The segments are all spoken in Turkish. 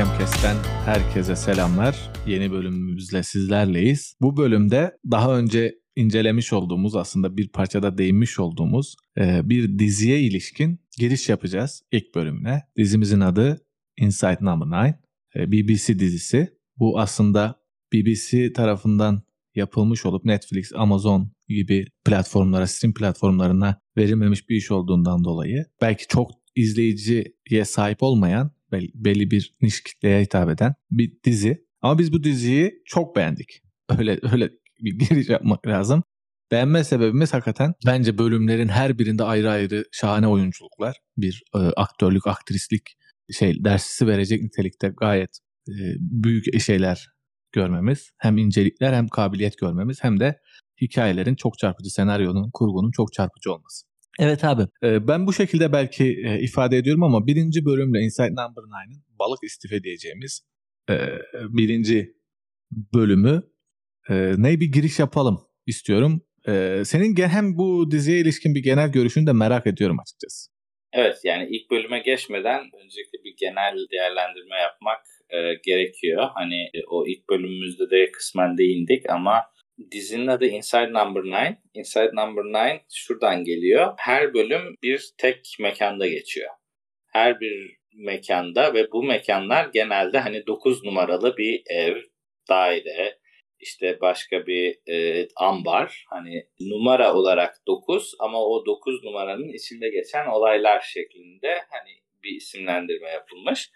Merhabalar efendim, Ahkem Kes'ten herkese selamlar. Yeni bölümümüzle sizlerleyiz. Bu bölümde daha önce incelemiş olduğumuz aslında bir parçada değinmiş olduğumuz e, bir diziye ilişkin giriş yapacağız ilk bölümüne. Dizimizin adı Inside Number 9. E, BBC dizisi. Bu aslında BBC tarafından yapılmış olup Netflix, Amazon gibi platformlara, stream platformlarına verilmemiş bir iş olduğundan dolayı belki çok izleyiciye sahip olmayan belli bir niş kitleye hitap eden bir dizi. Ama biz bu diziyi çok beğendik. Öyle öyle bir giriş yapmak lazım. Beğenme sebebimiz hakikaten bence bölümlerin her birinde ayrı ayrı şahane oyunculuklar. Bir e, aktörlük, aktrislik şey dersisi verecek nitelikte gayet e, büyük şeyler görmemiz. Hem incelikler hem kabiliyet görmemiz hem de hikayelerin çok çarpıcı, senaryonun, kurgunun çok çarpıcı olması. Evet abi. Ben bu şekilde belki ifade ediyorum ama birinci bölümle Inside Number 9'ın balık istife diyeceğimiz birinci bölümü ne bir giriş yapalım istiyorum. Senin hem bu diziye ilişkin bir genel görüşünü de merak ediyorum açıkçası. Evet yani ilk bölüme geçmeden öncelikle bir genel değerlendirme yapmak e, gerekiyor. Hani e, o ilk bölümümüzde de kısmen değindik ama dizinin adı Inside Number 9. Inside Number 9 şuradan geliyor. Her bölüm bir tek mekanda geçiyor. Her bir mekanda ve bu mekanlar genelde hani 9 numaralı bir ev, daire, işte başka bir e, ambar. Hani numara olarak 9 ama o 9 numaranın içinde geçen olaylar şeklinde hani bir isimlendirme yapılmış.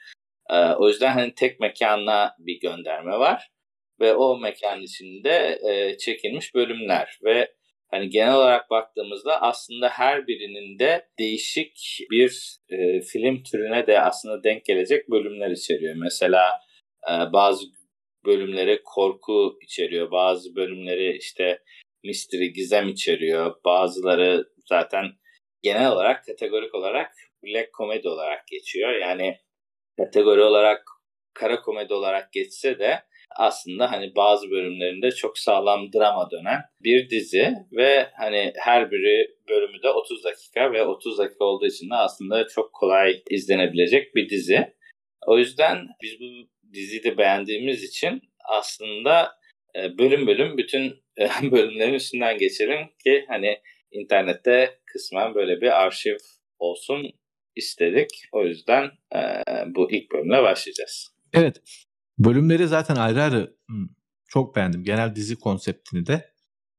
E, o yüzden hani tek mekana bir gönderme var ve o mekan içinde e, çekilmiş bölümler ve hani genel olarak baktığımızda aslında her birinin de değişik bir e, film türüne de aslında denk gelecek bölümler içeriyor. Mesela e, bazı bölümleri korku içeriyor, bazı bölümleri işte mystery, gizem içeriyor, bazıları zaten genel olarak kategorik olarak black komedi olarak geçiyor. Yani kategori olarak kara komedi olarak geçse de aslında hani bazı bölümlerinde çok sağlam drama dönen bir dizi ve hani her biri bölümü de 30 dakika ve 30 dakika olduğu için de aslında çok kolay izlenebilecek bir dizi. O yüzden biz bu diziyi de beğendiğimiz için aslında e, bölüm bölüm bütün e, bölümlerin üstünden geçelim ki hani internette kısmen böyle bir arşiv olsun istedik. O yüzden e, bu ilk bölümle başlayacağız. Evet. Bölümleri zaten ayrı ayrı çok beğendim. Genel dizi konseptini de.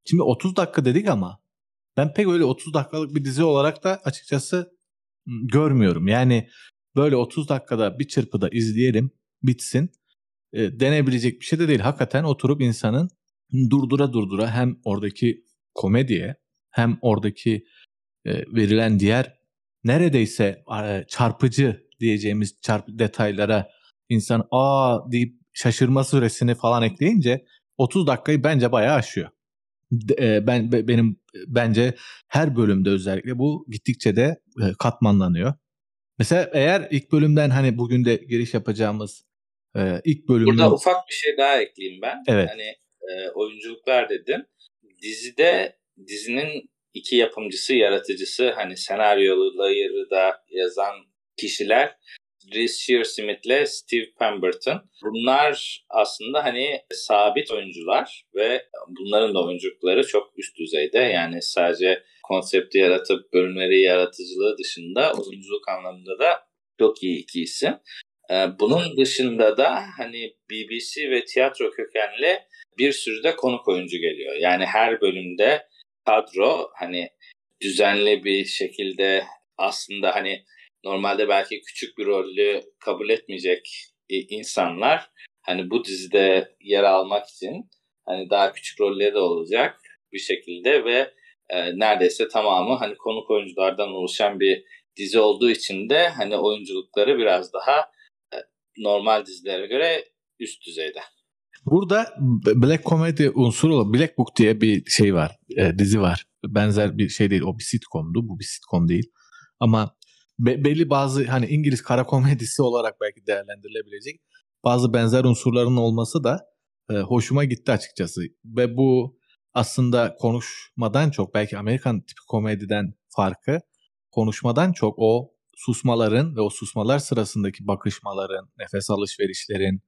Şimdi 30 dakika dedik ama ben pek öyle 30 dakikalık bir dizi olarak da açıkçası görmüyorum. Yani böyle 30 dakikada bir çırpıda izleyelim, bitsin. E, denebilecek bir şey de değil. Hakikaten oturup insanın durdura durdura hem oradaki komediye hem oradaki e, verilen diğer neredeyse e, çarpıcı diyeceğimiz çarp detaylara insan aa deyip şaşırma süresini falan ekleyince 30 dakikayı bence bayağı aşıyor. E, ben benim bence her bölümde özellikle bu gittikçe de e, katmanlanıyor. Mesela eğer ilk bölümden hani bugün de giriş yapacağımız e, ilk bölümde Burada ufak bir şey daha ekleyeyim ben. Evet. Hani e, oyunculuklar dedim. Dizide dizinin iki yapımcısı, yaratıcısı hani senaryoları da yazan kişiler Reese Shearsmith ile Steve Pemberton. Bunlar aslında hani sabit oyuncular ve bunların da oyunculukları çok üst düzeyde. Yani sadece konsepti yaratıp bölümleri yaratıcılığı dışında oyunculuk anlamında da çok iyi iki isim. Ee, bunun dışında da hani BBC ve tiyatro kökenli bir sürü de konuk oyuncu geliyor. Yani her bölümde kadro hani düzenli bir şekilde aslında hani normalde belki küçük bir rolü kabul etmeyecek insanlar hani bu dizide yer almak için hani daha küçük rolleri de olacak bir şekilde ve e, neredeyse tamamı hani konuk oyunculardan oluşan bir dizi olduğu için de hani oyunculukları biraz daha e, normal dizilere göre üst düzeyde. Burada Black Comedy unsuru olan Black Book diye bir şey var, e, dizi var. Benzer bir şey değil, o bir sitcomdu, bu bir sitcom değil. Ama be, belli bazı hani İngiliz kara komedisi olarak belki değerlendirilebilecek bazı benzer unsurların olması da e, hoşuma gitti açıkçası. Ve bu aslında konuşmadan çok belki Amerikan tipi komediden farkı konuşmadan çok o susmaların ve o susmalar sırasındaki bakışmaların, nefes alışverişlerin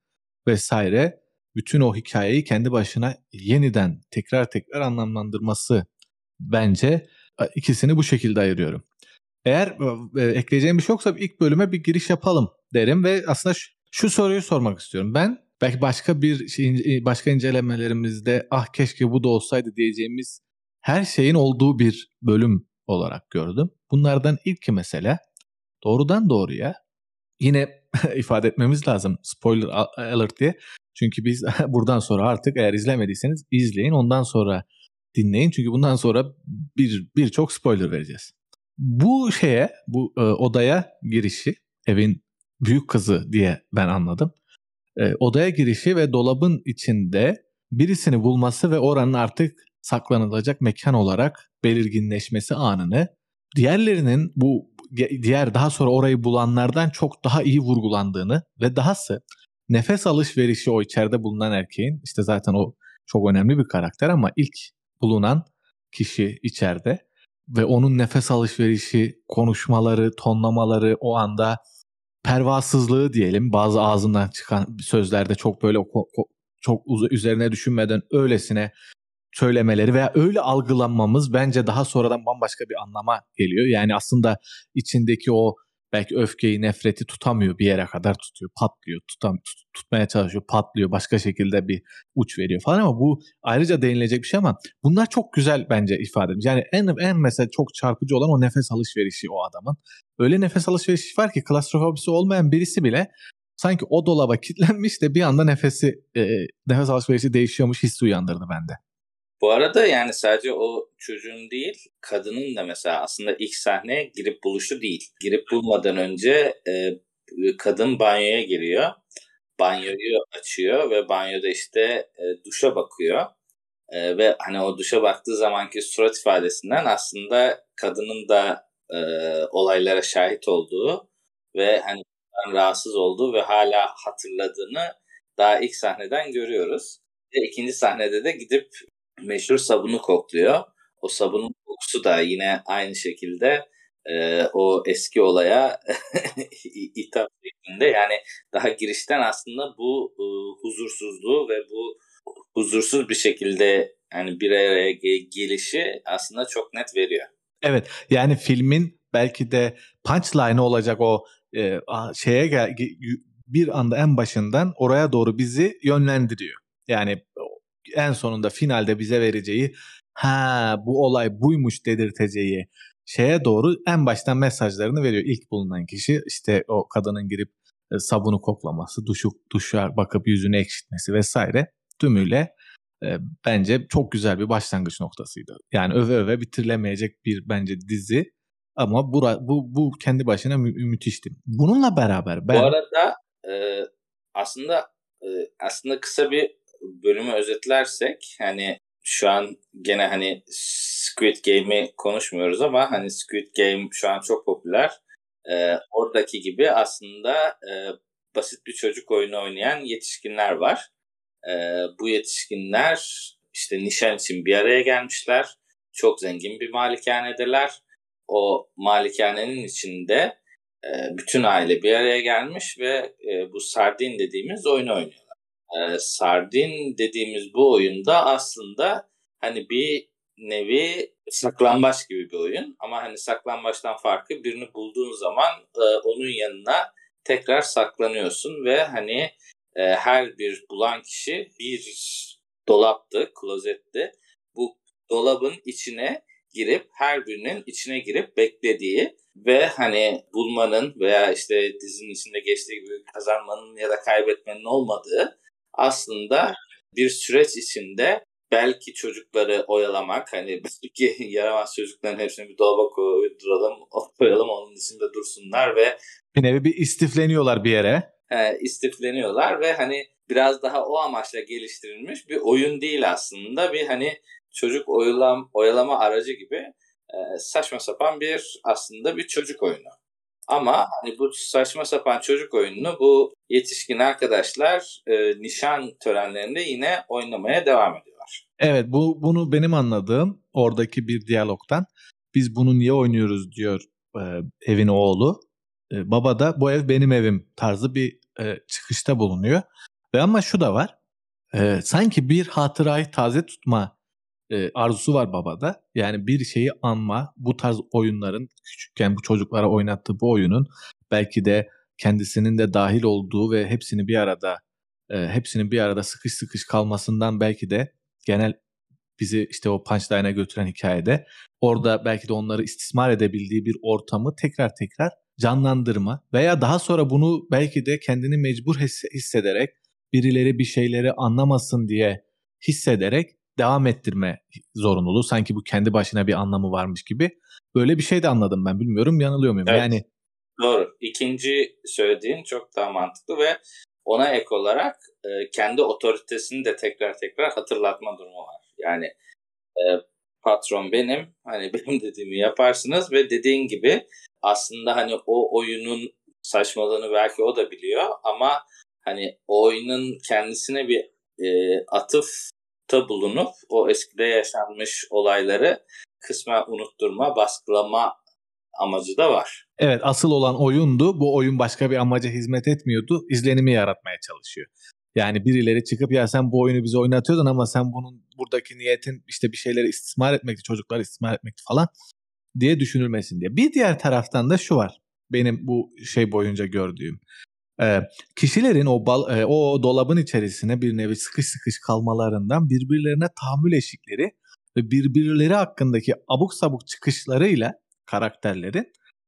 vesaire bütün o hikayeyi kendi başına yeniden tekrar tekrar anlamlandırması bence ikisini bu şekilde ayırıyorum. Eğer e, ekleyeceğim bir şey yoksa ilk bölüme bir giriş yapalım derim ve aslında şu, şu soruyu sormak istiyorum. Ben belki başka bir şey, başka incelemelerimizde ah keşke bu da olsaydı diyeceğimiz her şeyin olduğu bir bölüm olarak gördüm. Bunlardan ilk mesele doğrudan doğruya yine ifade etmemiz lazım spoiler alert diye. Çünkü biz buradan sonra artık eğer izlemediyseniz izleyin ondan sonra dinleyin. Çünkü bundan sonra bir birçok spoiler vereceğiz. Bu şeye, bu e, odaya girişi, evin büyük kızı diye ben anladım. E, odaya girişi ve dolabın içinde birisini bulması ve oranın artık saklanılacak mekan olarak belirginleşmesi anını diğerlerinin bu diğer daha sonra orayı bulanlardan çok daha iyi vurgulandığını ve dahası nefes alışverişi o içeride bulunan erkeğin işte zaten o çok önemli bir karakter ama ilk bulunan kişi içeride ve onun nefes alışverişi, konuşmaları, tonlamaları o anda pervasızlığı diyelim bazı ağzından çıkan sözlerde çok böyle çok üzerine düşünmeden öylesine söylemeleri veya öyle algılanmamız bence daha sonradan bambaşka bir anlama geliyor. Yani aslında içindeki o belki öfkeyi, nefreti tutamıyor bir yere kadar tutuyor, patlıyor, tutam, tut, tutmaya çalışıyor, patlıyor, başka şekilde bir uç veriyor falan ama bu ayrıca değinilecek bir şey ama bunlar çok güzel bence ifade edilmiş. Yani en en mesela çok çarpıcı olan o nefes alışverişi o adamın. Öyle nefes alışverişi var ki klastrofobisi olmayan birisi bile sanki o dolaba kilitlenmiş de bir anda nefesi e, nefes alışverişi değişiyormuş hissi uyandırdı bende. Bu arada yani sadece o çocuğun değil, kadının da mesela aslında ilk sahne girip buluşu değil. Girip bulmadan önce e, kadın banyoya giriyor. Banyoyu açıyor ve banyoda işte e, duşa bakıyor. E, ve hani o duşa baktığı zamanki surat ifadesinden aslında kadının da e, olaylara şahit olduğu ve hani rahatsız olduğu ve hala hatırladığını daha ilk sahneden görüyoruz. Ve ikinci sahnede de gidip meşhur sabunu kokluyor. O sabunun kokusu da yine aynı şekilde e, o eski olaya hitap şeklinde. Yani daha girişten aslında bu e, huzursuzluğu ve bu huzursuz bir şekilde yani bir araya gelişi aslında çok net veriyor. Evet yani filmin belki de punchline olacak o e, şeye gel bir anda en başından oraya doğru bizi yönlendiriyor. Yani en sonunda finalde bize vereceği ha bu olay buymuş dedirteceği şeye doğru en baştan mesajlarını veriyor. İlk bulunan kişi işte o kadının girip e, sabunu koklaması, duşu duşa bakıp yüzünü ekşitmesi vesaire tümüyle e, bence çok güzel bir başlangıç noktasıydı. Yani öve öve bitirilemeyecek bir bence dizi ama bu bu, bu kendi başına mü- müthişti. Bununla beraber ben Bu arada e, aslında e, aslında kısa bir bölümü özetlersek hani şu an gene hani Squid Game'i konuşmuyoruz ama hani Squid Game şu an çok popüler. Ee, oradaki gibi aslında e, basit bir çocuk oyunu oynayan yetişkinler var. Ee, bu yetişkinler işte nişan için bir araya gelmişler. Çok zengin bir malikanedeler. O malikanenin içinde e, bütün aile bir araya gelmiş ve e, bu sardin dediğimiz oyunu oynuyor e, Sardin dediğimiz bu oyunda aslında hani bir nevi saklambaç gibi bir oyun. Ama hani saklambaçtan farkı birini bulduğun zaman e, onun yanına tekrar saklanıyorsun ve hani e, her bir bulan kişi bir dolaptı, klozetti. Bu dolabın içine girip her birinin içine girip beklediği ve hani bulmanın veya işte dizinin içinde geçtiği gibi kazanmanın ya da kaybetmenin olmadığı aslında bir süreç içinde belki çocukları oyalamak hani belki yaramaz çocukların hepsini bir dolaba koyduralım koyalım onun içinde dursunlar ve bir nevi bir istifleniyorlar bir yere. E, istifleniyorlar ve hani biraz daha o amaçla geliştirilmiş bir oyun değil aslında bir hani çocuk oyalam, oyalama aracı gibi e, saçma sapan bir aslında bir çocuk oyunu. Ama hani bu saçma sapan çocuk oyununu bu yetişkin arkadaşlar e, nişan törenlerinde yine oynamaya devam ediyorlar. Evet bu bunu benim anladığım oradaki bir diyalogtan biz bunu niye oynuyoruz diyor e, evin oğlu e, baba da bu ev benim evim tarzı bir e, çıkışta bulunuyor. Ve ama şu da var. E, sanki bir hatırayı taze tutma e, arzusu var babada. Yani bir şeyi anma, bu tarz oyunların küçükken bu çocuklara oynattığı bu oyunun belki de kendisinin de dahil olduğu ve hepsini bir arada e, hepsinin bir arada sıkış sıkış kalmasından belki de genel bizi işte o punchline'a götüren hikayede orada belki de onları istismar edebildiği bir ortamı tekrar tekrar canlandırma veya daha sonra bunu belki de kendini mecbur hissederek birileri bir şeyleri anlamasın diye hissederek devam ettirme zorunluluğu. Sanki bu kendi başına bir anlamı varmış gibi. Böyle bir şey de anladım ben. Bilmiyorum yanılıyor muyum? Evet. Yani Doğru. İkinci söylediğin çok daha mantıklı ve ona ek olarak e, kendi otoritesini de tekrar tekrar hatırlatma durumu var. Yani e, patron benim, hani benim dediğimi yaparsınız ve dediğin gibi aslında hani o oyunun saçmalığını belki o da biliyor ama hani oyunun kendisine bir e, atıfta bulunup o eskide yaşanmış olayları kısmen unutturma, baskılama amacı da var. Evet asıl olan oyundu. Bu oyun başka bir amaca hizmet etmiyordu. İzlenimi yaratmaya çalışıyor. Yani birileri çıkıp ya sen bu oyunu bize oynatıyordun ama sen bunun buradaki niyetin işte bir şeyleri istismar etmekti, çocukları istismar etmekti falan diye düşünülmesin diye. Bir diğer taraftan da şu var. Benim bu şey boyunca gördüğüm. Ee, kişilerin o bal, e, o dolabın içerisine bir nevi sıkış sıkış kalmalarından birbirlerine tahammül eşikleri ve birbirleri hakkındaki abuk sabuk çıkışlarıyla karakterlerin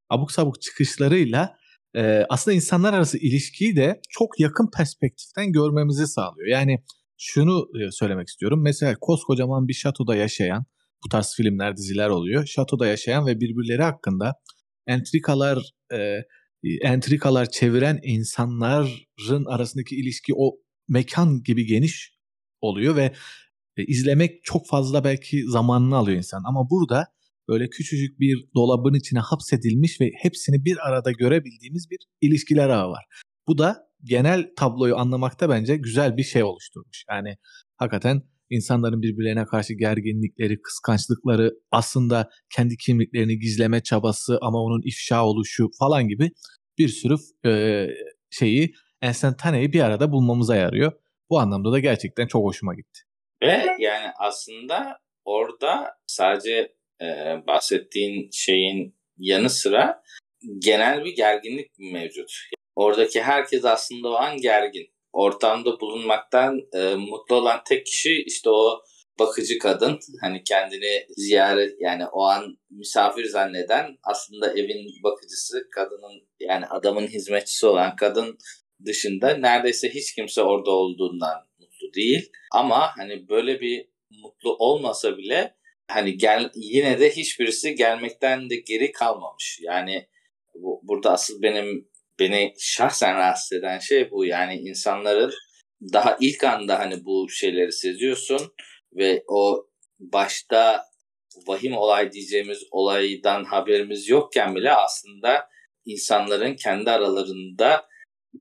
abuk sabuk çıkışlarıyla e, aslında insanlar arası ilişkiyi de çok yakın perspektiften görmemizi sağlıyor. Yani şunu e, söylemek istiyorum. Mesela koskocaman bir şatoda yaşayan, bu tarz filmler, diziler oluyor. Şatoda yaşayan ve birbirleri hakkında entrikalar e, entrikalar çeviren insanların arasındaki ilişki o mekan gibi geniş oluyor ve e, izlemek çok fazla belki zamanını alıyor insan. Ama burada böyle küçücük bir dolabın içine hapsedilmiş ve hepsini bir arada görebildiğimiz bir ilişkiler ağı var. Bu da genel tabloyu anlamakta bence güzel bir şey oluşturmuş. Yani hakikaten insanların birbirlerine karşı gerginlikleri, kıskançlıkları, aslında kendi kimliklerini gizleme çabası ama onun ifşa oluşu falan gibi bir sürü e, şeyi enstantaneyi bir arada bulmamıza yarıyor. Bu anlamda da gerçekten çok hoşuma gitti. Ve yani aslında orada sadece e, bahsettiğin şeyin yanı sıra genel bir gerginlik mevcut. Oradaki herkes aslında o an gergin. Ortamda bulunmaktan e, mutlu olan tek kişi işte o bakıcı kadın. Hani kendini ziyaret yani o an misafir zanneden aslında evin bakıcısı kadının yani adamın hizmetçisi olan kadın dışında neredeyse hiç kimse orada olduğundan mutlu değil. Ama hani böyle bir mutlu olmasa bile hani gel yine de hiçbirisi gelmekten de geri kalmamış. Yani bu, burada asıl benim beni şahsen rahatsız eden şey bu. Yani insanların daha ilk anda hani bu şeyleri seziyorsun ve o başta vahim olay diyeceğimiz olaydan haberimiz yokken bile aslında insanların kendi aralarında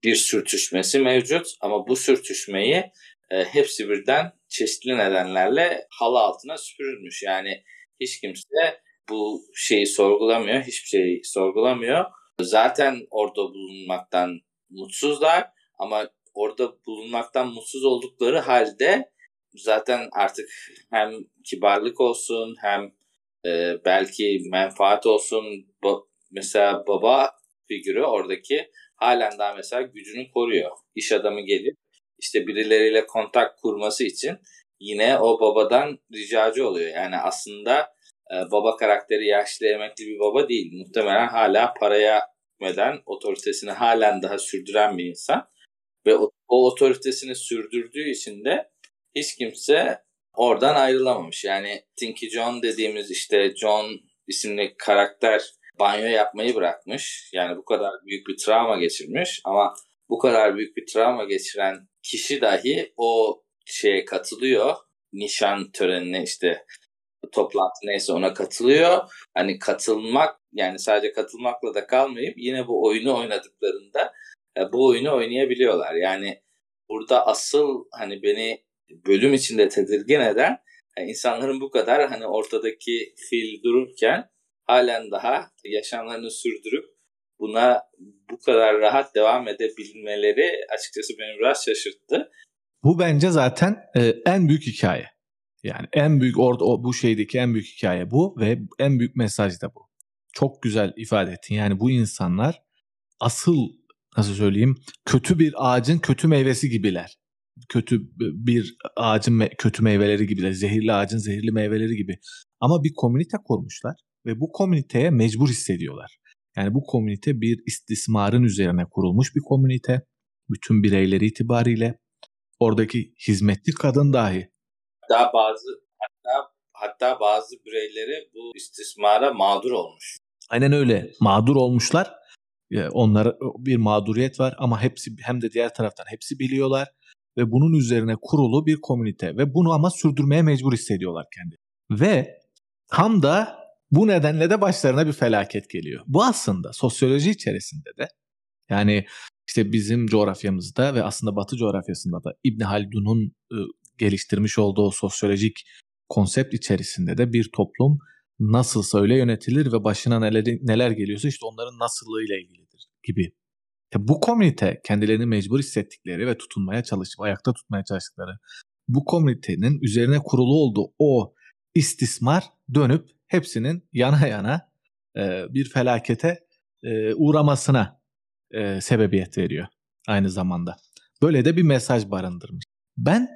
bir sürtüşmesi mevcut ama bu sürtüşmeyi e, hepsi birden çeşitli nedenlerle halı altına süpürülmüş. Yani hiç kimse bu şeyi sorgulamıyor, hiçbir şeyi sorgulamıyor. Zaten orada bulunmaktan mutsuzlar ama orada bulunmaktan mutsuz oldukları halde zaten artık hem kibarlık olsun hem e, belki menfaat olsun ba- mesela baba figürü oradaki halen daha mesela gücünü koruyor. İş adamı gelip işte birileriyle kontak kurması için yine o babadan ricacı oluyor. Yani aslında baba karakteri yaşlı emekli bir baba değil. Muhtemelen hala paraya gitmeden otoritesini halen daha sürdüren bir insan. Ve o, o otoritesini sürdürdüğü için de hiç kimse oradan ayrılamamış. Yani Tinky John dediğimiz işte John isimli karakter banyo yapmayı bırakmış. Yani bu kadar büyük bir travma geçirmiş ama bu kadar büyük bir travma geçiren kişi dahi o şeye katılıyor. Nişan törenine işte toplantı neyse ona katılıyor. Hani katılmak yani sadece katılmakla da kalmayıp yine bu oyunu oynadıklarında e, bu oyunu oynayabiliyorlar. Yani burada asıl hani beni bölüm içinde tedirgin eden e, insanların bu kadar hani ortadaki fil dururken halen daha yaşamlarını sürdürüp buna bu kadar rahat devam edebilmeleri açıkçası beni biraz şaşırttı. Bu bence zaten e, en büyük hikaye. Yani en büyük orada bu şeydeki en büyük hikaye bu ve en büyük mesaj da bu. Çok güzel ifade ettin. Yani bu insanlar asıl nasıl söyleyeyim kötü bir ağacın kötü meyvesi gibiler. Kötü bir ağacın me- kötü meyveleri gibiler. Zehirli ağacın zehirli meyveleri gibi. Ama bir komünite kurmuşlar ve bu komüniteye mecbur hissediyorlar. Yani bu komünite bir istismarın üzerine kurulmuş bir komünite. Bütün bireyleri itibariyle oradaki hizmetli kadın dahi. Hatta bazı hatta hatta bazı bireyleri bu istismara mağdur olmuş. Aynen öyle. Mağdur olmuşlar. Onlara bir mağduriyet var ama hepsi hem de diğer taraftan hepsi biliyorlar ve bunun üzerine kurulu bir komünite ve bunu ama sürdürmeye mecbur hissediyorlar kendi. Ve tam da bu nedenle de başlarına bir felaket geliyor. Bu aslında sosyoloji içerisinde de yani işte bizim coğrafyamızda ve aslında Batı coğrafyasında da İbn Haldun'un ıı, geliştirmiş olduğu sosyolojik konsept içerisinde de bir toplum nasılsa öyle yönetilir ve başına neler, neler geliyorsa işte onların nasıllığıyla ilgilidir gibi. Ya bu komünite kendilerini mecbur hissettikleri ve tutunmaya çalışıp ayakta tutmaya çalıştıkları bu komünitenin üzerine kurulu olduğu o istismar dönüp hepsinin yana yana e, bir felakete e, uğramasına e, sebebiyet veriyor aynı zamanda. Böyle de bir mesaj barındırmış. Ben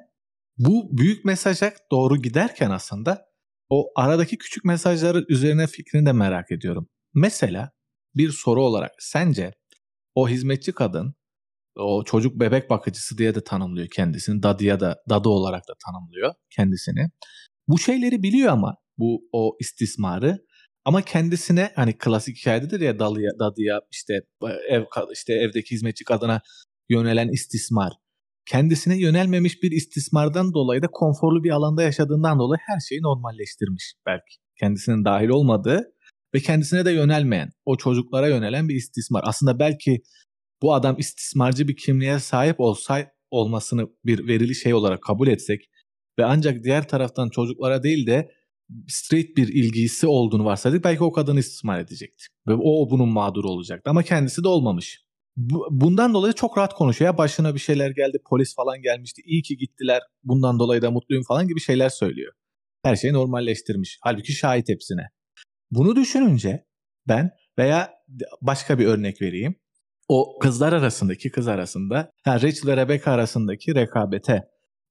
bu büyük mesaja doğru giderken aslında o aradaki küçük mesajları üzerine fikrini de merak ediyorum. Mesela bir soru olarak sence o hizmetçi kadın o çocuk bebek bakıcısı diye de tanımlıyor kendisini. Dadıya da dadı olarak da tanımlıyor kendisini. Bu şeyleri biliyor ama bu o istismarı ama kendisine hani klasik hikayededir ya dalıya, dadıya işte ev işte evdeki hizmetçi kadına yönelen istismar. Kendisine yönelmemiş bir istismardan dolayı da konforlu bir alanda yaşadığından dolayı her şeyi normalleştirmiş belki. Kendisinin dahil olmadığı ve kendisine de yönelmeyen, o çocuklara yönelen bir istismar. Aslında belki bu adam istismarcı bir kimliğe sahip olsay olmasını bir verili şey olarak kabul etsek ve ancak diğer taraftan çocuklara değil de straight bir ilgisi olduğunu varsaydık belki o kadını istismar edecekti. Ve o bunun mağduru olacaktı ama kendisi de olmamış. Bu, bundan dolayı çok rahat konuşuyor. Ya başına bir şeyler geldi, polis falan gelmişti. İyi ki gittiler. Bundan dolayı da mutluyum falan gibi şeyler söylüyor. Her şeyi normalleştirmiş. Halbuki şahit hepsine. Bunu düşününce ben veya başka bir örnek vereyim. O kızlar arasındaki kız arasında, yani Rachel ve Rebecca arasındaki rekabete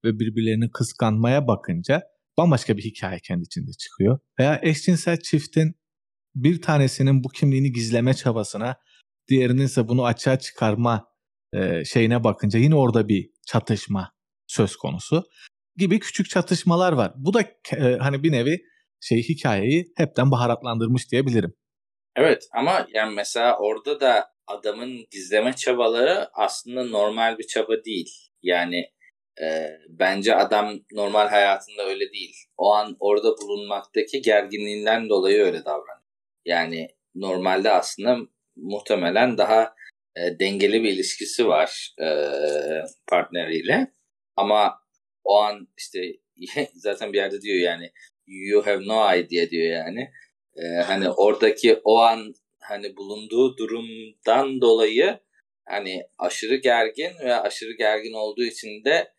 ve birbirlerini kıskanmaya bakınca bambaşka bir hikaye kendi içinde çıkıyor. Veya eşcinsel çiftin bir tanesinin bu kimliğini gizleme çabasına, diğerinin ise bunu açığa çıkarma e, şeyine bakınca yine orada bir çatışma söz konusu gibi küçük çatışmalar var. Bu da e, hani bir nevi şey hikayeyi hepten baharatlandırmış diyebilirim. Evet ama yani mesela orada da adamın gizleme çabaları aslında normal bir çaba değil. Yani e, bence adam normal hayatında öyle değil. O an orada bulunmaktaki gerginliğinden dolayı öyle davranıyor. Yani normalde aslında muhtemelen daha e, dengeli bir ilişkisi var e, partneriyle. Ama o an işte zaten bir yerde diyor yani you have no idea diyor yani. E, hani oradaki o an hani bulunduğu durumdan dolayı hani aşırı gergin ve aşırı gergin olduğu için de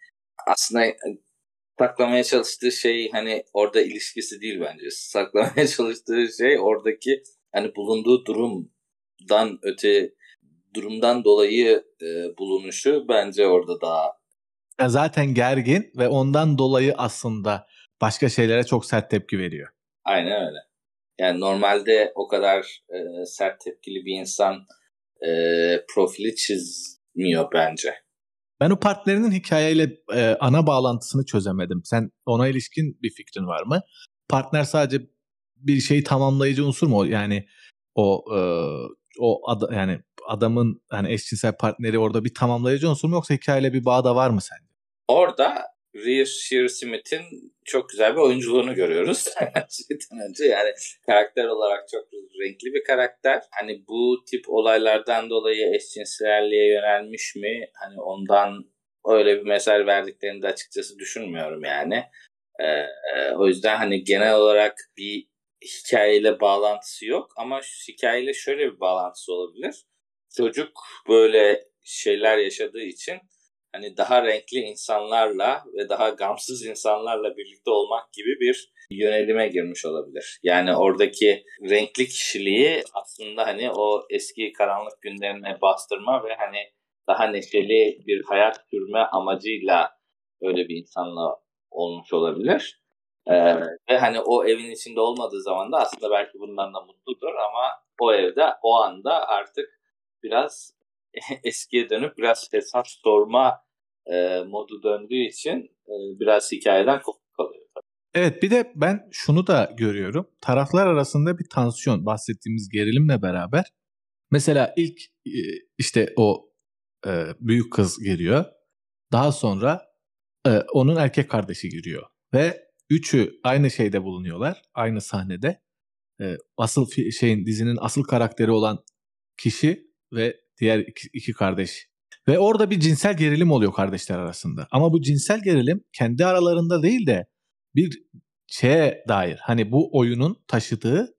aslında saklamaya çalıştığı şey hani orada ilişkisi değil bence. Saklamaya çalıştığı şey oradaki hani bulunduğu durumdan öte durumdan dolayı e, bulunuşu bence orada daha zaten gergin ve ondan dolayı aslında başka şeylere çok sert tepki veriyor. Aynen öyle. Yani normalde o kadar e, sert tepkili bir insan e, profili çizmiyor bence. Ben o partnerinin hikayeyle e, ana bağlantısını çözemedim. Sen ona ilişkin bir fikrin var mı? Partner sadece bir şeyi tamamlayıcı unsur mu? Yani o e, o ad, yani adamın hani eşcinsel partneri orada bir tamamlayıcı unsur mu yoksa hikayeyle bir bağ da var mı sence? Orada Reese Smith'in çok güzel bir oyunculuğunu görüyoruz. Önce yani karakter olarak çok renkli bir karakter. Hani bu tip olaylardan dolayı eşcinselliğe yönelmiş mi? Hani ondan öyle bir mesaj verdiklerini de açıkçası düşünmüyorum yani. Ee, o yüzden hani genel olarak bir hikayeyle bağlantısı yok ama hikayeyle şöyle bir bağlantısı olabilir. Çocuk böyle şeyler yaşadığı için hani daha renkli insanlarla ve daha gamsız insanlarla birlikte olmak gibi bir yönelime girmiş olabilir. Yani oradaki renkli kişiliği aslında hani o eski karanlık günlerine bastırma ve hani daha neşeli bir hayat sürme amacıyla öyle bir insanla olmuş olabilir. Ee, ve hani o evin içinde olmadığı zaman da aslında belki bundan da mutludur ama o evde o anda artık biraz eskiye dönüp biraz hesap sorma e, modu döndüğü için e, biraz hikayeden kopuk kalıyor. Evet bir de ben şunu da görüyorum. Taraflar arasında bir tansiyon bahsettiğimiz gerilimle beraber. Mesela ilk e, işte o e, büyük kız giriyor. Daha sonra e, onun erkek kardeşi giriyor. Ve üçü aynı şeyde bulunuyorlar. Aynı sahnede. E, asıl şeyin dizinin asıl karakteri olan kişi ve diğer iki, kardeş. Ve orada bir cinsel gerilim oluyor kardeşler arasında. Ama bu cinsel gerilim kendi aralarında değil de bir şeye dair. Hani bu oyunun taşıdığı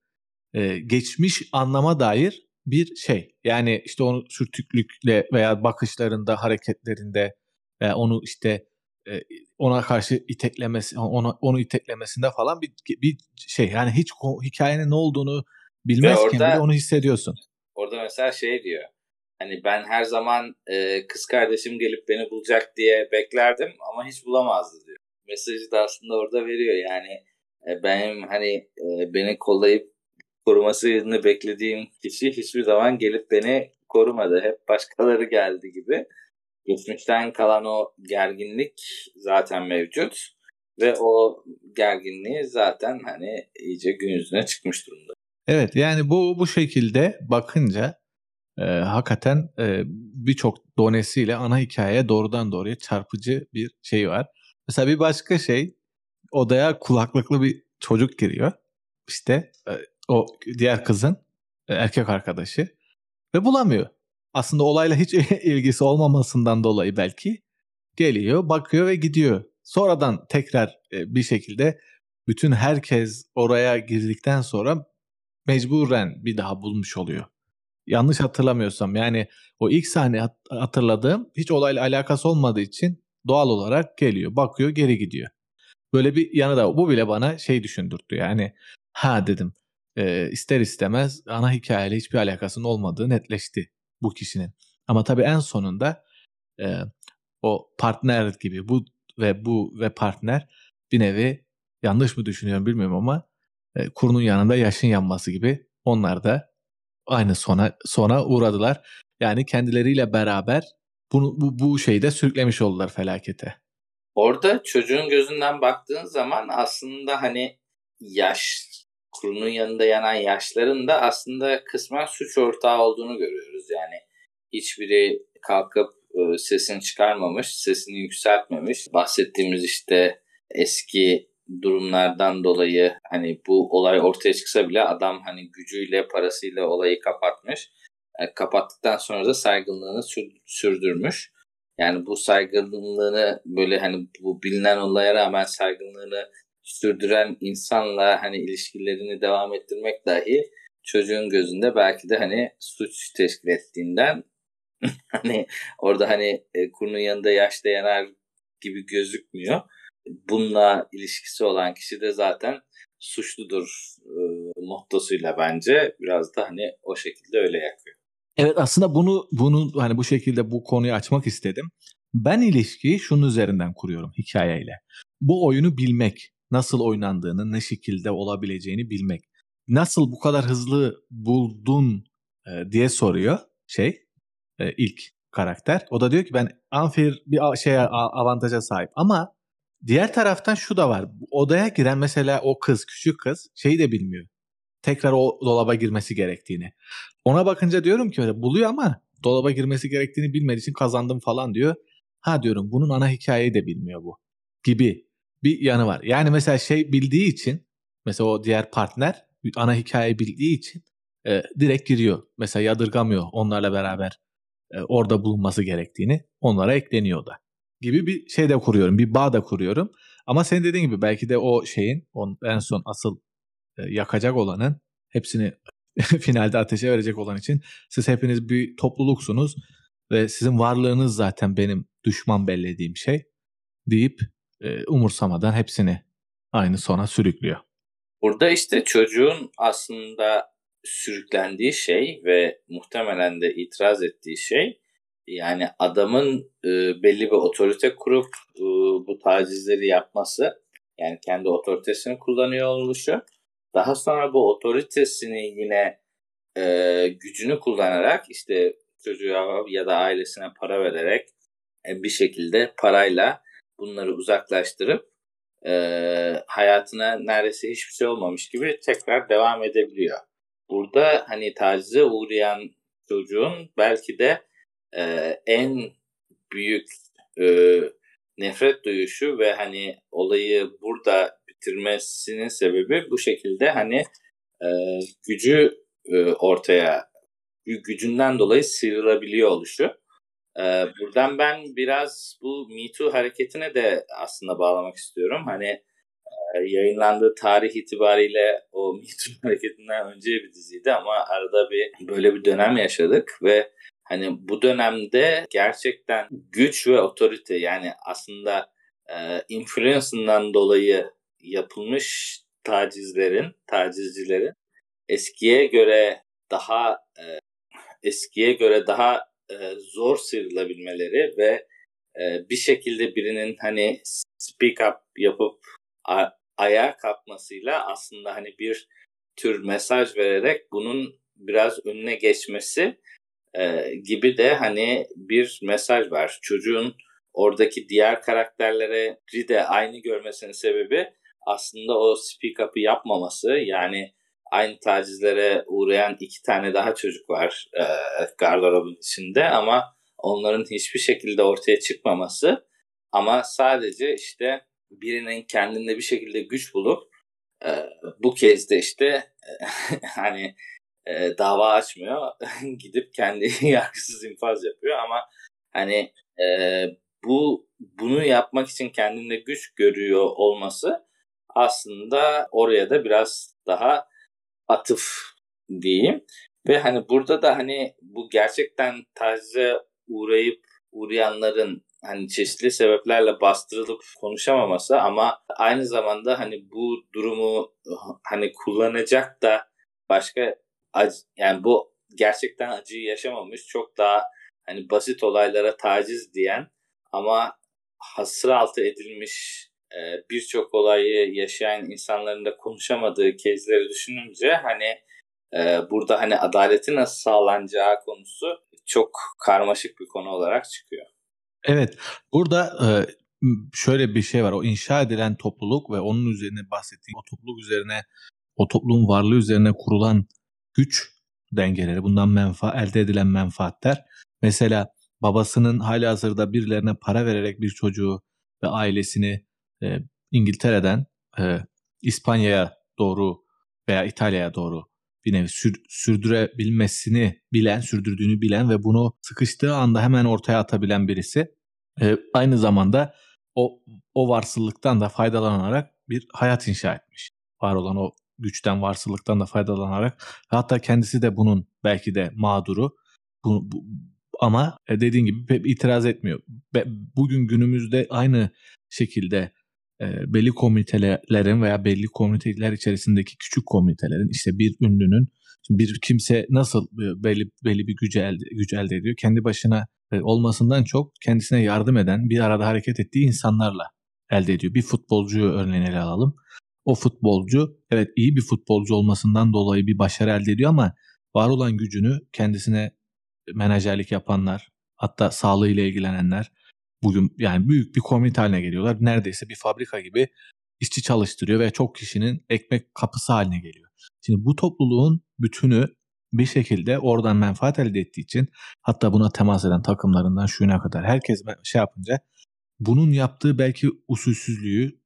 e, geçmiş anlama dair bir şey. Yani işte onu sürtüklükle veya bakışlarında, hareketlerinde veya onu işte e, ona karşı iteklemesi, ona onu iteklemesinde falan bir bir şey. Yani hiç hikayenin ne olduğunu bilmezken orada, bile onu hissediyorsun. Orada mesela şey diyor. Hani ben her zaman e, kız kardeşim gelip beni bulacak diye beklerdim ama hiç bulamazdı diyor. Mesajı da aslında orada veriyor. Yani e, benim hani e, beni kollayıp korumasını beklediğim kişi hiçbir zaman gelip beni korumadı. Hep başkaları geldi gibi. Geçmişten kalan o gerginlik zaten mevcut ve o gerginliği zaten hani iyice gün yüzüne çıkmış durumda. Evet yani bu bu şekilde bakınca e, hakikaten e, birçok donesiyle ana hikayeye doğrudan doğruya çarpıcı bir şey var. Mesela bir başka şey odaya kulaklıklı bir çocuk giriyor. İşte e, o diğer kızın e, erkek arkadaşı ve bulamıyor. Aslında olayla hiç ilgisi olmamasından dolayı belki geliyor, bakıyor ve gidiyor. Sonradan tekrar e, bir şekilde bütün herkes oraya girdikten sonra mecburen bir daha bulmuş oluyor. Yanlış hatırlamıyorsam yani o ilk sahne hatırladığım hiç olayla alakası olmadığı için doğal olarak geliyor, bakıyor, geri gidiyor. Böyle bir yanı da bu bile bana şey düşündürttü yani ha dedim e, ister istemez ana hikayeyle hiçbir alakasının olmadığı netleşti bu kişinin. Ama tabii en sonunda e, o partner gibi bu ve bu ve partner bir nevi yanlış mı düşünüyorum bilmiyorum ama e, kurunun yanında yaşın yanması gibi onlar da aynı sona sona uğradılar. Yani kendileriyle beraber bunu bu, bu şeyde sürüklemiş oldular felakete. Orada çocuğun gözünden baktığın zaman aslında hani yaş kurunun yanında yanan yaşların da aslında kısmen suç ortağı olduğunu görüyoruz. Yani hiçbiri kalkıp e, sesini çıkarmamış, sesini yükseltmemiş. Bahsettiğimiz işte eski durumlardan dolayı hani bu olay ortaya çıksa bile adam hani gücüyle parasıyla olayı kapatmış. E, kapattıktan sonra da saygınlığını sürdürmüş. Yani bu saygınlığını böyle hani bu bilinen olaya rağmen saygınlığını sürdüren insanla hani ilişkilerini devam ettirmek dahi çocuğun gözünde belki de hani suç teşkil ettiğinden hani orada hani e, kurunun yanında yaş yanar gibi gözükmüyor. Bununla ilişkisi olan kişi de zaten suçludur e, mottosuyla bence biraz da hani o şekilde öyle yakıyor. Evet aslında bunu bunu hani bu şekilde bu konuyu açmak istedim. Ben ilişkiyi şunun üzerinden kuruyorum hikayeyle. Bu oyunu bilmek, nasıl oynandığını, ne şekilde olabileceğini bilmek. Nasıl bu kadar hızlı buldun e, diye soruyor şey e, ilk karakter. O da diyor ki ben unfair bir şeye avantaja sahip ama diğer taraftan şu da var. Odaya giren mesela o kız, küçük kız şeyi de bilmiyor. Tekrar o dolaba girmesi gerektiğini. Ona bakınca diyorum ki öyle buluyor ama dolaba girmesi gerektiğini bilmediği için kazandım falan diyor. Ha diyorum bunun ana hikayeyi de bilmiyor bu gibi bir yanı var. Yani mesela şey bildiği için mesela o diğer partner ana hikayeyi bildiği için e, direkt giriyor. Mesela yadırgamıyor onlarla beraber e, orada bulunması gerektiğini onlara ekleniyor da. Gibi bir şey de kuruyorum. Bir bağ da kuruyorum. Ama senin dediğin gibi belki de o şeyin on, en son asıl e, yakacak olanın, hepsini finalde ateşe verecek olan için siz hepiniz bir topluluksunuz ve sizin varlığınız zaten benim düşman bellediğim şey deyip e, umursamadan hepsini aynı sona sürüklüyor. Burada işte çocuğun aslında sürüklendiği şey ve muhtemelen de itiraz ettiği şey yani adamın e, belli bir otorite kurup e, bu tacizleri yapması yani kendi otoritesini kullanıyor oluşu daha sonra bu otoritesini yine e, gücünü kullanarak işte çocuğa ya da ailesine para vererek e, bir şekilde parayla bunları uzaklaştırıp e, hayatına neredeyse hiçbir şey olmamış gibi tekrar devam edebiliyor. Burada hani tacize uğrayan çocuğun belki de e, en büyük e, nefret duyuşu ve hani olayı burada bitirmesinin sebebi bu şekilde hani e, gücü e, ortaya gücünden dolayı sıyrılabiliyor oluşu. E, buradan ben biraz bu Me Too hareketine de aslında bağlamak istiyorum. Hani e, yayınlandığı tarih itibariyle o Me Too hareketinden önce bir diziydi ama arada bir böyle bir dönem yaşadık ve hani bu dönemde gerçekten güç ve otorite yani aslında e, influence'ından dolayı yapılmış tacizlerin, tacizcilerin eskiye göre daha e, eskiye göre daha e, zor sıyrılabilmeleri ve e, bir şekilde birinin hani speak up yapıp a, ayağa kalkmasıyla aslında hani bir tür mesaj vererek bunun biraz önüne geçmesi e, gibi de hani bir mesaj var. Çocuğun oradaki diğer karakterleri de aynı görmesinin sebebi aslında o speak up'ı yapmaması yani aynı tacizlere uğrayan iki tane daha çocuk var e, gardırobun içinde ama onların hiçbir şekilde ortaya çıkmaması ama sadece işte birinin kendinde bir şekilde güç bulup e, bu kez de işte e, hani e, dava açmıyor gidip kendi yargısız infaz yapıyor ama hani e, bu bunu yapmak için kendinde güç görüyor olması aslında oraya da biraz daha atıf diyeyim. Ve hani burada da hani bu gerçekten tacize uğrayıp uğrayanların hani çeşitli sebeplerle bastırılıp konuşamaması ama aynı zamanda hani bu durumu hani kullanacak da başka acı, yani bu gerçekten acıyı yaşamamış çok daha hani basit olaylara taciz diyen ama hasır altı edilmiş birçok olayı yaşayan insanların da konuşamadığı kezleri düşününce hani e, burada hani adaleti nasıl sağlanacağı konusu çok karmaşık bir konu olarak çıkıyor. Evet burada e, şöyle bir şey var o inşa edilen topluluk ve onun üzerine bahsettiğim o topluluk üzerine o topluluğun varlığı üzerine kurulan güç dengeleri bundan menfa elde edilen menfaatler mesela babasının hali hazırda birilerine para vererek bir çocuğu ve ailesini e, İngiltere'den e, İspanya'ya doğru veya İtalya'ya doğru bir nevi sür, sürdürebilmesini bilen, sürdürdüğünü bilen ve bunu sıkıştığı anda hemen ortaya atabilen birisi. E, aynı zamanda o o varsıllıktan da faydalanarak bir hayat inşa etmiş. Var olan o güçten, varsıllıktan da faydalanarak hatta kendisi de bunun belki de mağduru. Bu, bu, ama e, dediğin gibi itiraz etmiyor. Bugün günümüzde aynı şekilde e, belli komitelerin veya belli komiteler içerisindeki küçük komitelerin işte bir ünlünün bir kimse nasıl belli belli bir gücü elde, güç elde ediyor kendi başına e, olmasından çok kendisine yardım eden bir arada hareket ettiği insanlarla elde ediyor. Bir futbolcuyu örneğin ele alalım. O futbolcu evet iyi bir futbolcu olmasından dolayı bir başarı elde ediyor ama var olan gücünü kendisine menajerlik yapanlar, hatta sağlığıyla ilgilenenler bugün yani büyük bir komite haline geliyorlar. Neredeyse bir fabrika gibi işçi çalıştırıyor ve çok kişinin ekmek kapısı haline geliyor. Şimdi bu topluluğun bütünü bir şekilde oradan menfaat elde ettiği için hatta buna temas eden takımlarından şuna kadar herkes şey yapınca bunun yaptığı belki usulsüzlüğü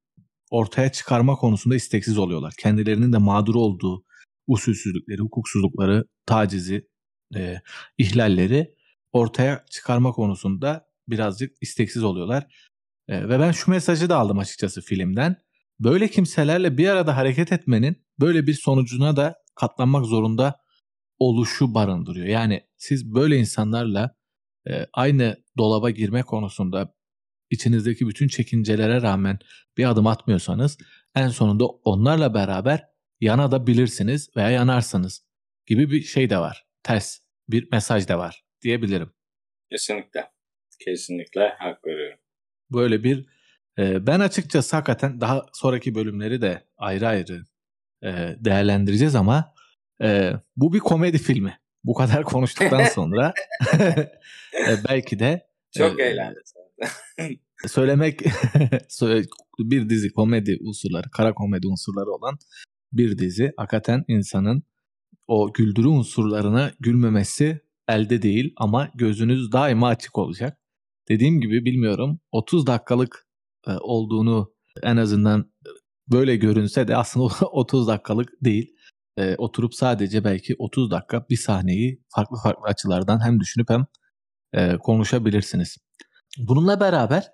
ortaya çıkarma konusunda isteksiz oluyorlar. Kendilerinin de mağdur olduğu usulsüzlükleri, hukuksuzlukları, tacizi, e, ihlalleri ortaya çıkarma konusunda birazcık isteksiz oluyorlar. E, ve ben şu mesajı da aldım açıkçası filmden. Böyle kimselerle bir arada hareket etmenin böyle bir sonucuna da katlanmak zorunda oluşu barındırıyor. Yani siz böyle insanlarla e, aynı dolaba girme konusunda içinizdeki bütün çekincelere rağmen bir adım atmıyorsanız en sonunda onlarla beraber yana da bilirsiniz veya yanarsınız gibi bir şey de var. Ters bir mesaj da var diyebilirim. Kesinlikle. Kesinlikle hak veriyorum. Böyle bir e, ben açıkçası hakikaten daha sonraki bölümleri de ayrı ayrı e, değerlendireceğiz ama e, bu bir komedi filmi. Bu kadar konuştuktan sonra e, belki de çok e, eğlendim. söylemek bir dizi komedi unsurları, kara komedi unsurları olan bir dizi. Hakikaten insanın o güldürü unsurlarına gülmemesi elde değil ama gözünüz daima açık olacak. Dediğim gibi bilmiyorum 30 dakikalık e, olduğunu en azından böyle görünse de aslında 30 dakikalık değil. E, oturup sadece belki 30 dakika bir sahneyi farklı farklı açılardan hem düşünüp hem e, konuşabilirsiniz. Bununla beraber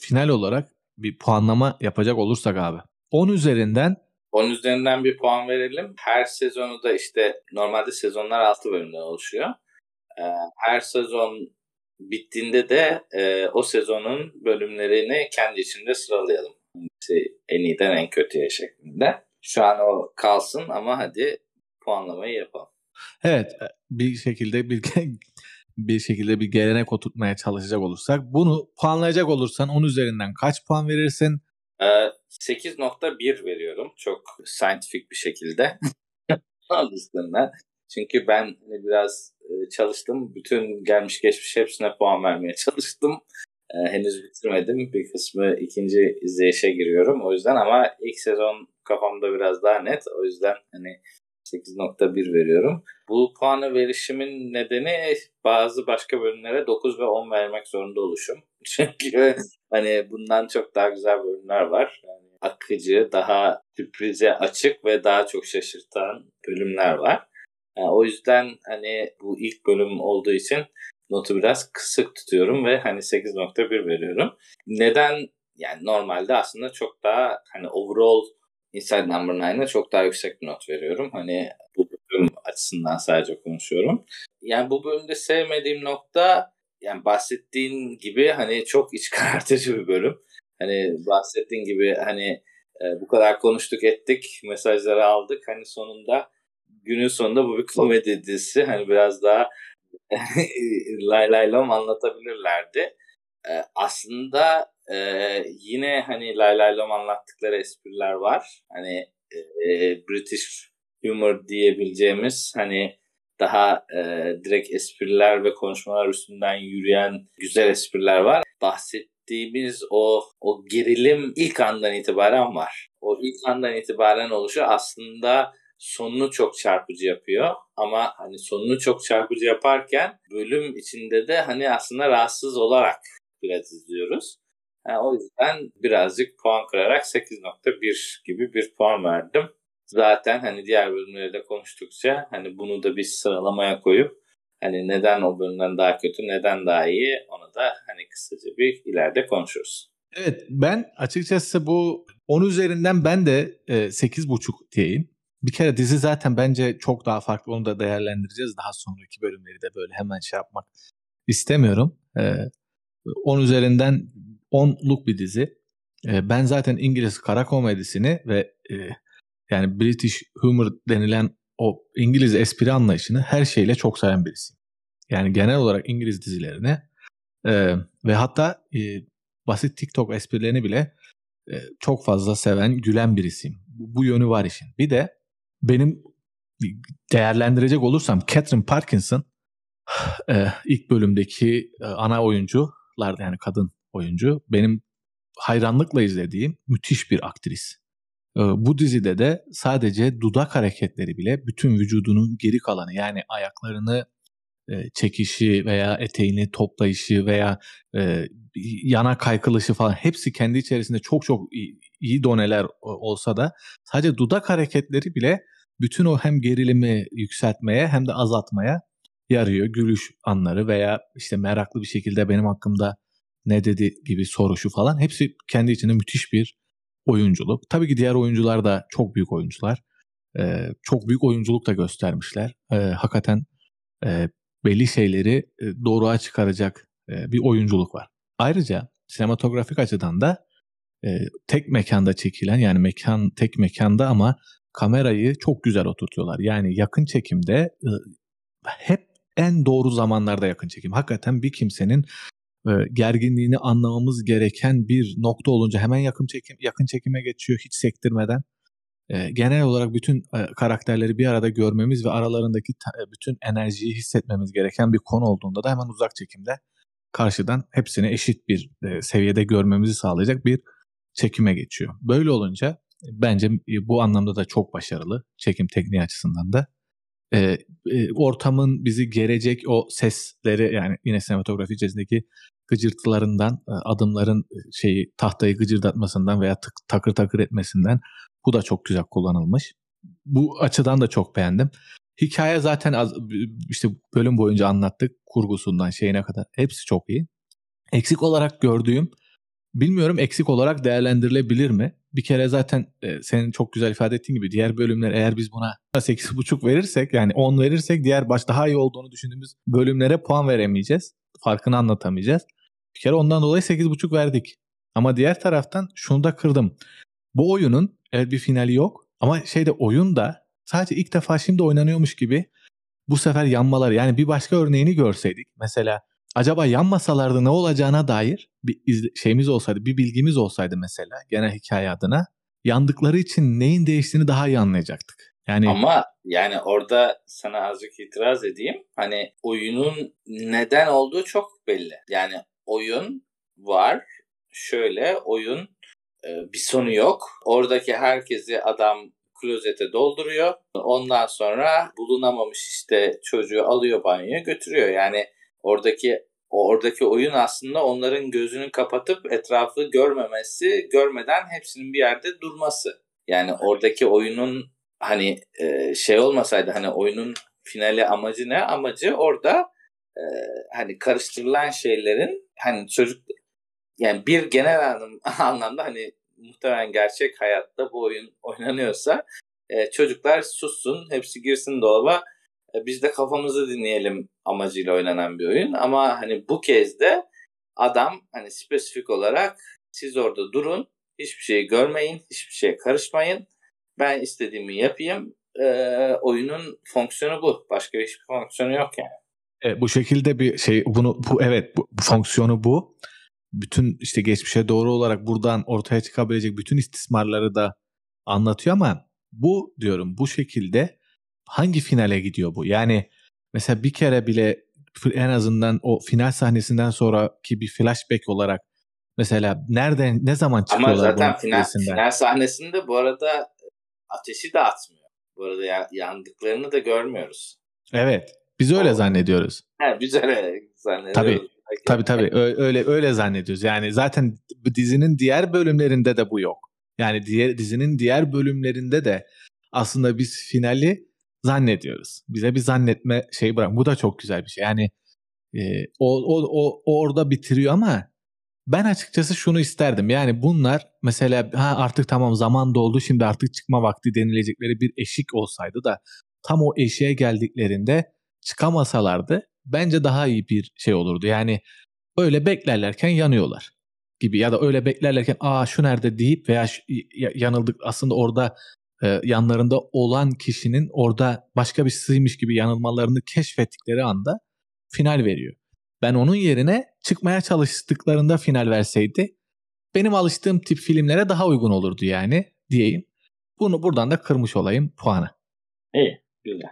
final olarak bir puanlama yapacak olursak abi. 10 üzerinden 10 üzerinden bir puan verelim. Her sezonu da işte normalde sezonlar 6 bölümden oluşuyor. Her sezon bittiğinde de e, o sezonun bölümlerini kendi içinde sıralayalım. En iyiden en kötüye şeklinde. Şu an o kalsın ama hadi puanlamayı yapalım. Evet bir şekilde bir bir şekilde bir gelenek oturtmaya çalışacak olursak bunu puanlayacak olursan 10 üzerinden kaç puan verirsin? Ee, 8.1 veriyorum. Çok scientific bir şekilde. Aslında. Çünkü ben hani biraz e, çalıştım. Bütün gelmiş geçmiş hepsine puan vermeye çalıştım. Ee, henüz bitirmedim. Bir kısmı ikinci izleyişe giriyorum. O yüzden ama ilk sezon kafamda biraz daha net. O yüzden hani 8.1 veriyorum. Bu puanı verişimin nedeni bazı başka bölümlere 9 ve 10 vermek zorunda oluşum. Çünkü hani bundan çok daha güzel bölümler var. Yani akıcı, daha sürprize açık ve daha çok şaşırtan bölümler var. Yani o yüzden hani bu ilk bölüm olduğu için notu biraz kısık tutuyorum ve hani 8.1 veriyorum. Neden? Yani normalde aslında çok daha hani overall Inside Number 9'a çok daha yüksek bir not veriyorum. Hani bu bölüm açısından sadece konuşuyorum. Yani bu bölümde sevmediğim nokta yani bahsettiğin gibi hani çok iç karartıcı bir bölüm. Hani bahsettiğin gibi hani e, bu kadar konuştuk ettik, mesajları aldık. Hani sonunda günün sonunda bu bir komedi dizisi. Hani biraz daha lay lay lom anlatabilirlerdi. E, aslında e, yine hani lay lay lom anlattıkları espriler var. Hani e, British humor diyebileceğimiz hani daha e, direkt espriler ve konuşmalar üstünden yürüyen güzel espriler var. Bahsettiğimiz o o gerilim ilk andan itibaren var. O ilk andan itibaren oluşu aslında sonunu çok çarpıcı yapıyor ama hani sonunu çok çarpıcı yaparken bölüm içinde de hani aslında rahatsız olarak biraz izliyoruz. Yani o yüzden birazcık puan kırarak 8.1 gibi bir puan verdim. Zaten hani diğer bölümleri de konuştukça hani bunu da bir sıralamaya koyup hani neden o bölümden daha kötü, neden daha iyi onu da hani kısaca bir ileride konuşuruz. Evet ben açıkçası bu 10 üzerinden ben de e, 8.5 diyeyim. Bir kere dizi zaten bence çok daha farklı onu da değerlendireceğiz. Daha sonraki bölümleri de böyle hemen şey yapmak istemiyorum. E, 10 üzerinden 10'luk bir dizi. E, ben zaten İngiliz kara komedisini ve e, yani British humor denilen o İngiliz espri anlayışını her şeyle çok seven birisiyim. Yani genel olarak İngiliz dizilerini e, ve hatta e, basit TikTok esprilerini bile e, çok fazla seven, gülen birisiyim. Bu, bu yönü var işin. Bir de benim değerlendirecek olursam Catherine Parkinson e, ilk bölümdeki e, ana oyuncular yani kadın oyuncu. Benim hayranlıkla izlediğim müthiş bir aktris. Ee, bu dizide de sadece dudak hareketleri bile bütün vücudunun geri kalanı yani ayaklarını e, çekişi veya eteğini toplayışı veya e, yana kaykılışı falan hepsi kendi içerisinde çok çok iyi, doneler olsa da sadece dudak hareketleri bile bütün o hem gerilimi yükseltmeye hem de azaltmaya yarıyor. Gülüş anları veya işte meraklı bir şekilde benim hakkımda ne dedi gibi soruşu falan hepsi kendi içinde müthiş bir oyunculuk. Tabii ki diğer oyuncular da çok büyük oyuncular. E, çok büyük oyunculuk da göstermişler. E, hakikaten e, belli şeyleri e, doğruğa çıkaracak e, bir oyunculuk var. Ayrıca sinematografik açıdan da e, tek mekanda çekilen yani mekan tek mekanda ama kamerayı çok güzel oturtuyorlar. Yani yakın çekimde e, hep en doğru zamanlarda yakın çekim. Hakikaten bir kimsenin e, gerginliğini anlamamız gereken bir nokta olunca hemen yakın çekim yakın çekime geçiyor hiç sektirmeden. E, genel olarak bütün e, karakterleri bir arada görmemiz ve aralarındaki bütün enerjiyi hissetmemiz gereken bir konu olduğunda da hemen uzak çekimde karşıdan hepsini eşit bir seviyede görmemizi sağlayacak bir çekime geçiyor. Böyle olunca bence bu anlamda da çok başarılı çekim tekniği açısından da. E, e, ortamın bizi gerecek o sesleri yani yine sinematografi içerisindeki gıcırtılarından, e, adımların e, şeyi tahtayı gıcırdatmasından veya tık, takır takır etmesinden bu da çok güzel kullanılmış. Bu açıdan da çok beğendim. Hikaye zaten az, işte bölüm boyunca anlattık kurgusundan şeyine kadar. Hepsi çok iyi. Eksik olarak gördüğüm bilmiyorum eksik olarak değerlendirilebilir mi? Bir kere zaten e, senin çok güzel ifade ettiğin gibi diğer bölümler eğer biz buna 8.5 verirsek yani 10 verirsek diğer baş daha iyi olduğunu düşündüğümüz bölümlere puan veremeyeceğiz. Farkını anlatamayacağız. Bir kere ondan dolayı 8.5 verdik. Ama diğer taraftan şunu da kırdım. Bu oyunun evet bir finali yok ama şeyde oyun da sadece ilk defa şimdi oynanıyormuş gibi bu sefer yanmaları yani bir başka örneğini görseydik mesela acaba yanmasalardı ne olacağına dair bir iz- şeyimiz olsaydı bir bilgimiz olsaydı mesela genel hikaye adına yandıkları için neyin değiştiğini daha iyi anlayacaktık. Yani ama yani orada sana azıcık itiraz edeyim. Hani oyunun neden olduğu çok belli. Yani oyun var. Şöyle oyun e, bir sonu yok. Oradaki herkesi adam klozete dolduruyor. Ondan sonra bulunamamış işte çocuğu alıyor banyoya götürüyor. Yani oradaki oradaki oyun aslında onların gözünü kapatıp etrafı görmemesi, görmeden hepsinin bir yerde durması. Yani oradaki oyunun hani e, şey olmasaydı hani oyunun finali amacı ne? Amacı orada e, hani karıştırılan şeylerin hani çocuk yani bir genel anlamda hani muhtemelen gerçek hayatta bu oyun oynanıyorsa e, çocuklar sussun, hepsi girsin dolaba, e, biz de kafamızı dinleyelim amacıyla oynanan bir oyun. Ama hani bu kez de adam hani spesifik olarak siz orada durun, hiçbir şeyi görmeyin, hiçbir şeye karışmayın. Ben istediğimi yapayım. E, oyunun fonksiyonu bu. Başka hiçbir fonksiyonu yok yani. E, bu şekilde bir şey bunu bu evet bu, bu fonksiyonu bu bütün işte geçmişe doğru olarak buradan ortaya çıkabilecek bütün istismarları da anlatıyor ama bu diyorum bu şekilde hangi finale gidiyor bu? Yani mesela bir kere bile en azından o final sahnesinden sonraki bir flashback olarak mesela nereden ne zaman çıkıyorlar Ama zaten final, final sahnesinde bu arada ateşi de atmıyor. Bu arada yandıklarını da görmüyoruz. Evet. Biz öyle o, zannediyoruz. He, biz öyle zannediyoruz. Tabii. Tabii tabii öyle öyle zannediyoruz. Yani zaten dizinin diğer bölümlerinde de bu yok. Yani diğer dizinin diğer bölümlerinde de aslında biz finali zannediyoruz. Bize bir zannetme şey bırak. Bu da çok güzel bir şey. Yani e, o, o, o, o orada bitiriyor ama ben açıkçası şunu isterdim. Yani bunlar mesela ha artık tamam zaman doldu şimdi artık çıkma vakti denilecekleri bir eşik olsaydı da tam o eşiğe geldiklerinde çıkamasalardı bence daha iyi bir şey olurdu. Yani öyle beklerlerken yanıyorlar gibi ya da öyle beklerlerken aa şu nerede deyip veya yanıldık aslında orada e, yanlarında olan kişinin orada başka bir sıymış gibi yanılmalarını keşfettikleri anda final veriyor. Ben onun yerine çıkmaya çalıştıklarında final verseydi benim alıştığım tip filmlere daha uygun olurdu yani diyeyim. Bunu buradan da kırmış olayım puanı. İyi, güzel.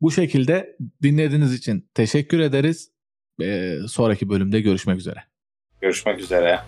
Bu şekilde dinlediğiniz için teşekkür ederiz. Ee, sonraki bölümde görüşmek üzere. Görüşmek üzere.